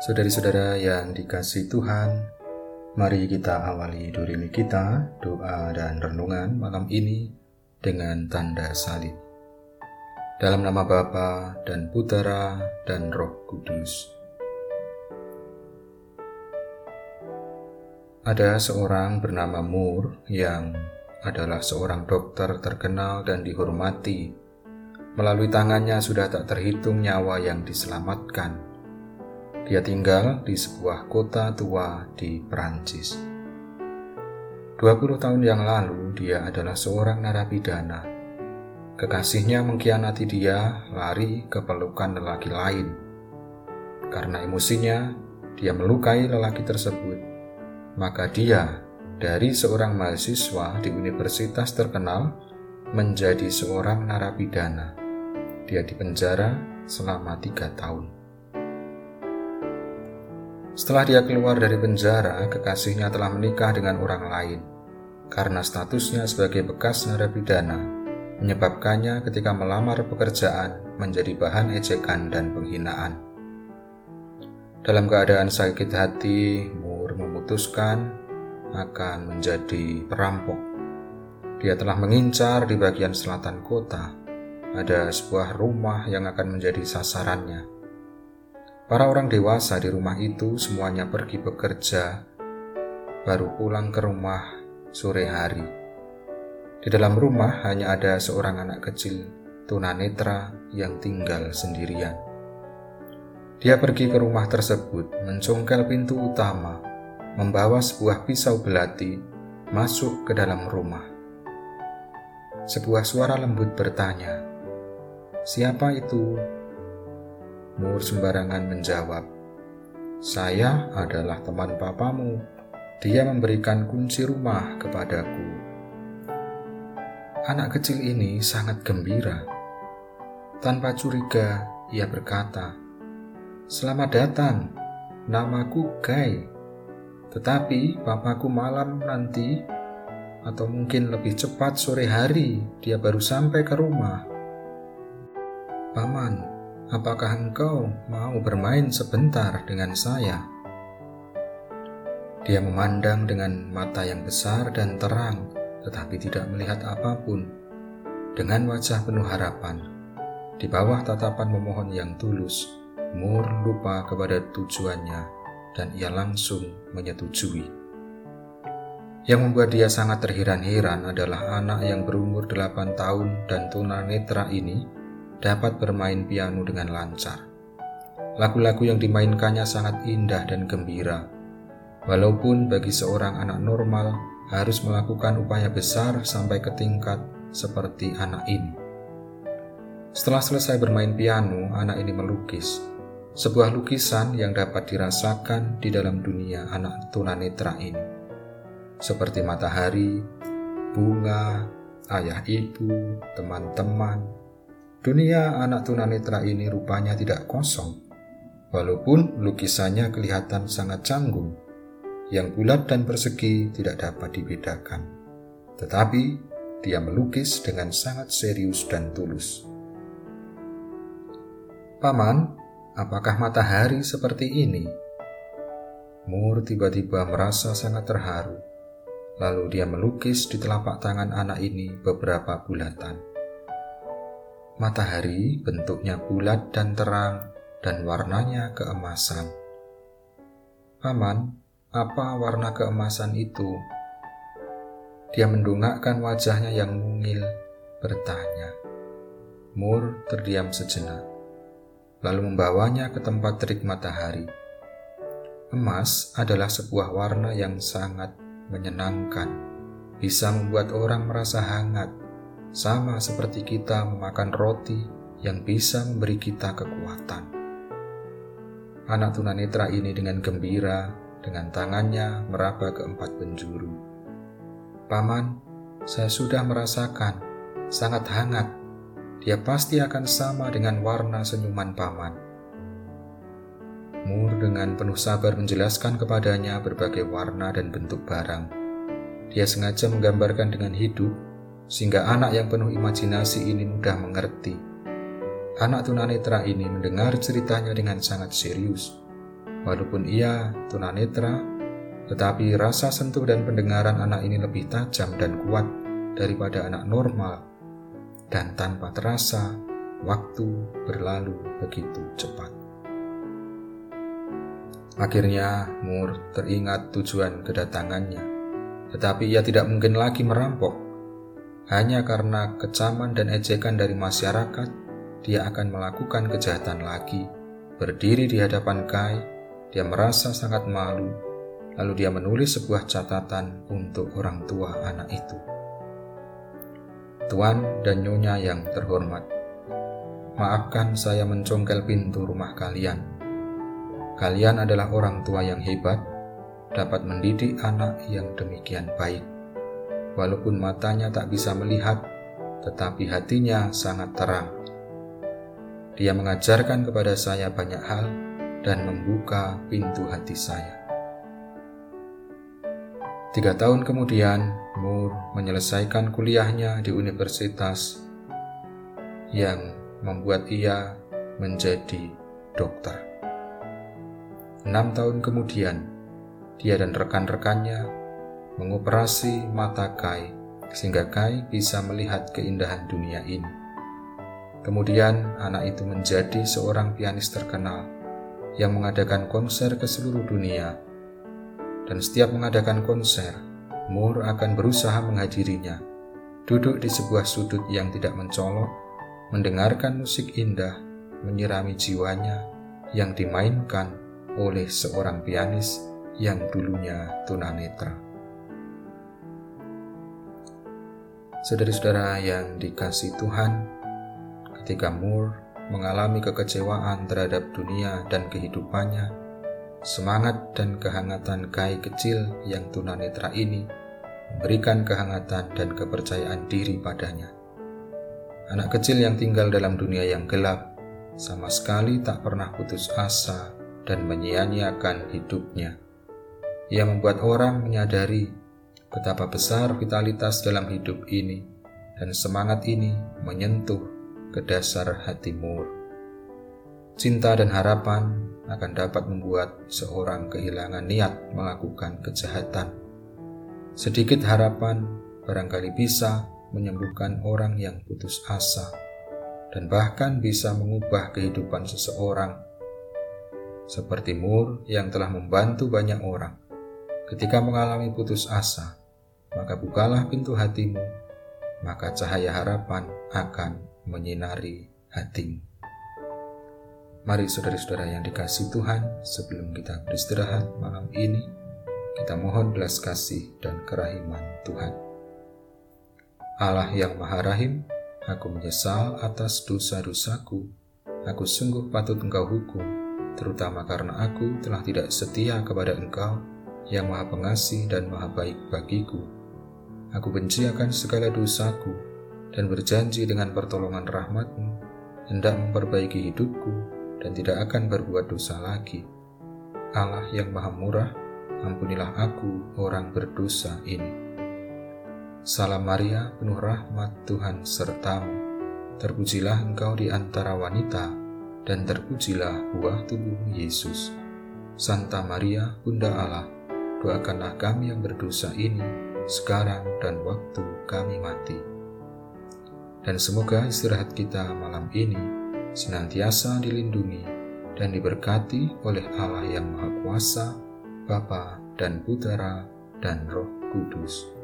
Saudari-saudara yang dikasih Tuhan, mari kita awali durimi kita, doa dan renungan malam ini dengan tanda salib. Dalam nama Bapa dan Putera dan Roh Kudus. Ada seorang bernama Mur yang adalah seorang dokter terkenal dan dihormati. Melalui tangannya sudah tak terhitung nyawa yang diselamatkan dia tinggal di sebuah kota tua di Perancis. 20 tahun yang lalu dia adalah seorang narapidana. Kekasihnya mengkhianati dia lari ke pelukan lelaki lain. Karena emosinya, dia melukai lelaki tersebut. Maka dia dari seorang mahasiswa di universitas terkenal menjadi seorang narapidana. Dia dipenjara selama tiga tahun. Setelah dia keluar dari penjara, kekasihnya telah menikah dengan orang lain. Karena statusnya sebagai bekas narapidana, menyebabkannya ketika melamar pekerjaan menjadi bahan ejekan dan penghinaan. Dalam keadaan sakit hati, Mur memutuskan akan menjadi perampok. Dia telah mengincar di bagian selatan kota. Ada sebuah rumah yang akan menjadi sasarannya Para orang dewasa di rumah itu semuanya pergi bekerja, baru pulang ke rumah sore hari. Di dalam rumah hanya ada seorang anak kecil, tunanetra, yang tinggal sendirian. Dia pergi ke rumah tersebut, mencongkel pintu utama, membawa sebuah pisau belati, masuk ke dalam rumah. Sebuah suara lembut bertanya, "Siapa itu?" Mur sembarangan menjawab, "Saya adalah teman papamu. Dia memberikan kunci rumah kepadaku." Anak kecil ini sangat gembira. Tanpa curiga, ia berkata, "Selamat datang, namaku Gai. Tetapi papaku malam nanti atau mungkin lebih cepat sore hari dia baru sampai ke rumah. Paman, apakah engkau mau bermain sebentar dengan saya? Dia memandang dengan mata yang besar dan terang, tetapi tidak melihat apa pun. Dengan wajah penuh harapan, di bawah tatapan memohon yang tulus, Mur lupa kepada tujuannya dan ia langsung menyetujui. Yang membuat dia sangat terheran-heran adalah anak yang berumur 8 tahun dan tunanetra ini dapat bermain piano dengan lancar. Lagu-lagu yang dimainkannya sangat indah dan gembira. Walaupun bagi seorang anak normal harus melakukan upaya besar sampai ke tingkat seperti anak ini. Setelah selesai bermain piano, anak ini melukis. Sebuah lukisan yang dapat dirasakan di dalam dunia anak tunanetra ini. Seperti matahari, bunga, ayah ibu, teman-teman, Dunia anak tunanetra ini rupanya tidak kosong, walaupun lukisannya kelihatan sangat canggung, yang bulat dan persegi tidak dapat dibedakan. Tetapi dia melukis dengan sangat serius dan tulus. Paman, apakah matahari seperti ini? Mur tiba-tiba merasa sangat terharu. Lalu dia melukis di telapak tangan anak ini beberapa bulatan. Matahari bentuknya bulat dan terang dan warnanya keemasan. Paman, apa warna keemasan itu? Dia mendongakkan wajahnya yang mungil, bertanya. Mur terdiam sejenak, lalu membawanya ke tempat terik matahari. Emas adalah sebuah warna yang sangat menyenangkan, bisa membuat orang merasa hangat sama seperti kita memakan roti yang bisa memberi kita kekuatan. Anak tunanetra ini dengan gembira, dengan tangannya meraba ke empat penjuru. Paman, saya sudah merasakan sangat hangat. Dia pasti akan sama dengan warna senyuman paman. Mur dengan penuh sabar menjelaskan kepadanya berbagai warna dan bentuk barang. Dia sengaja menggambarkan dengan hidup sehingga anak yang penuh imajinasi ini mudah mengerti. Anak tunanetra ini mendengar ceritanya dengan sangat serius. Walaupun ia tunanetra, tetapi rasa sentuh dan pendengaran anak ini lebih tajam dan kuat daripada anak normal, dan tanpa terasa, waktu berlalu begitu cepat. Akhirnya, Mur teringat tujuan kedatangannya, tetapi ia tidak mungkin lagi merampok. Hanya karena kecaman dan ejekan dari masyarakat, dia akan melakukan kejahatan lagi. Berdiri di hadapan Kai, dia merasa sangat malu, lalu dia menulis sebuah catatan untuk orang tua anak itu. Tuan dan Nyonya yang terhormat, maafkan saya mencongkel pintu rumah kalian Kalian adalah orang tua yang hebat, dapat mendidik anak yang demikian baik. Walaupun matanya tak bisa melihat, tetapi hatinya sangat terang. Dia mengajarkan kepada saya banyak hal dan membuka pintu hati saya. Tiga tahun kemudian, Moore menyelesaikan kuliahnya di universitas yang membuat ia menjadi dokter. Enam tahun kemudian, dia dan rekan-rekannya mengoperasi mata Kai sehingga Kai bisa melihat keindahan dunia ini. Kemudian anak itu menjadi seorang pianis terkenal yang mengadakan konser ke seluruh dunia. Dan setiap mengadakan konser, Moore akan berusaha menghadirinya, duduk di sebuah sudut yang tidak mencolok, mendengarkan musik indah, menyirami jiwanya yang dimainkan oleh seorang pianis yang dulunya tunanetra. Saudara-saudara yang dikasih Tuhan, ketika Moore mengalami kekecewaan terhadap dunia dan kehidupannya, semangat dan kehangatan Kai kecil yang tunanetra ini memberikan kehangatan dan kepercayaan diri padanya. Anak kecil yang tinggal dalam dunia yang gelap sama sekali tak pernah putus asa dan menyia-nyiakan hidupnya. Ia membuat orang menyadari betapa besar vitalitas dalam hidup ini, dan semangat ini menyentuh ke dasar hati Mur. Cinta dan harapan akan dapat membuat seorang kehilangan niat melakukan kejahatan. Sedikit harapan barangkali bisa menyembuhkan orang yang putus asa, dan bahkan bisa mengubah kehidupan seseorang seperti Mur yang telah membantu banyak orang. Ketika mengalami putus asa, maka bukalah pintu hatimu, maka cahaya harapan akan menyinari hatimu. Mari saudara-saudara yang dikasih Tuhan, sebelum kita beristirahat malam ini, kita mohon belas kasih dan kerahiman Tuhan. Allah yang Maha Rahim, aku menyesal atas dosa-dosaku. Aku sungguh patut engkau hukum terutama karena aku telah tidak setia kepada Engkau yang Maha Pengasih dan Maha Baik bagiku. Aku benci akan segala dosaku dan berjanji dengan pertolongan rahmatmu hendak memperbaiki hidupku dan tidak akan berbuat dosa lagi. Allah yang Maha Murah, ampunilah aku orang berdosa ini. Salam Maria, penuh rahmat Tuhan sertamu. Terpujilah engkau di antara wanita, dan terpujilah buah tubuh Yesus. Santa Maria, Bunda Allah, doakanlah kami yang berdosa ini sekarang dan waktu kami mati. Dan semoga istirahat kita malam ini senantiasa dilindungi dan diberkati oleh Allah yang Maha Kuasa, Bapa dan Putera dan Roh Kudus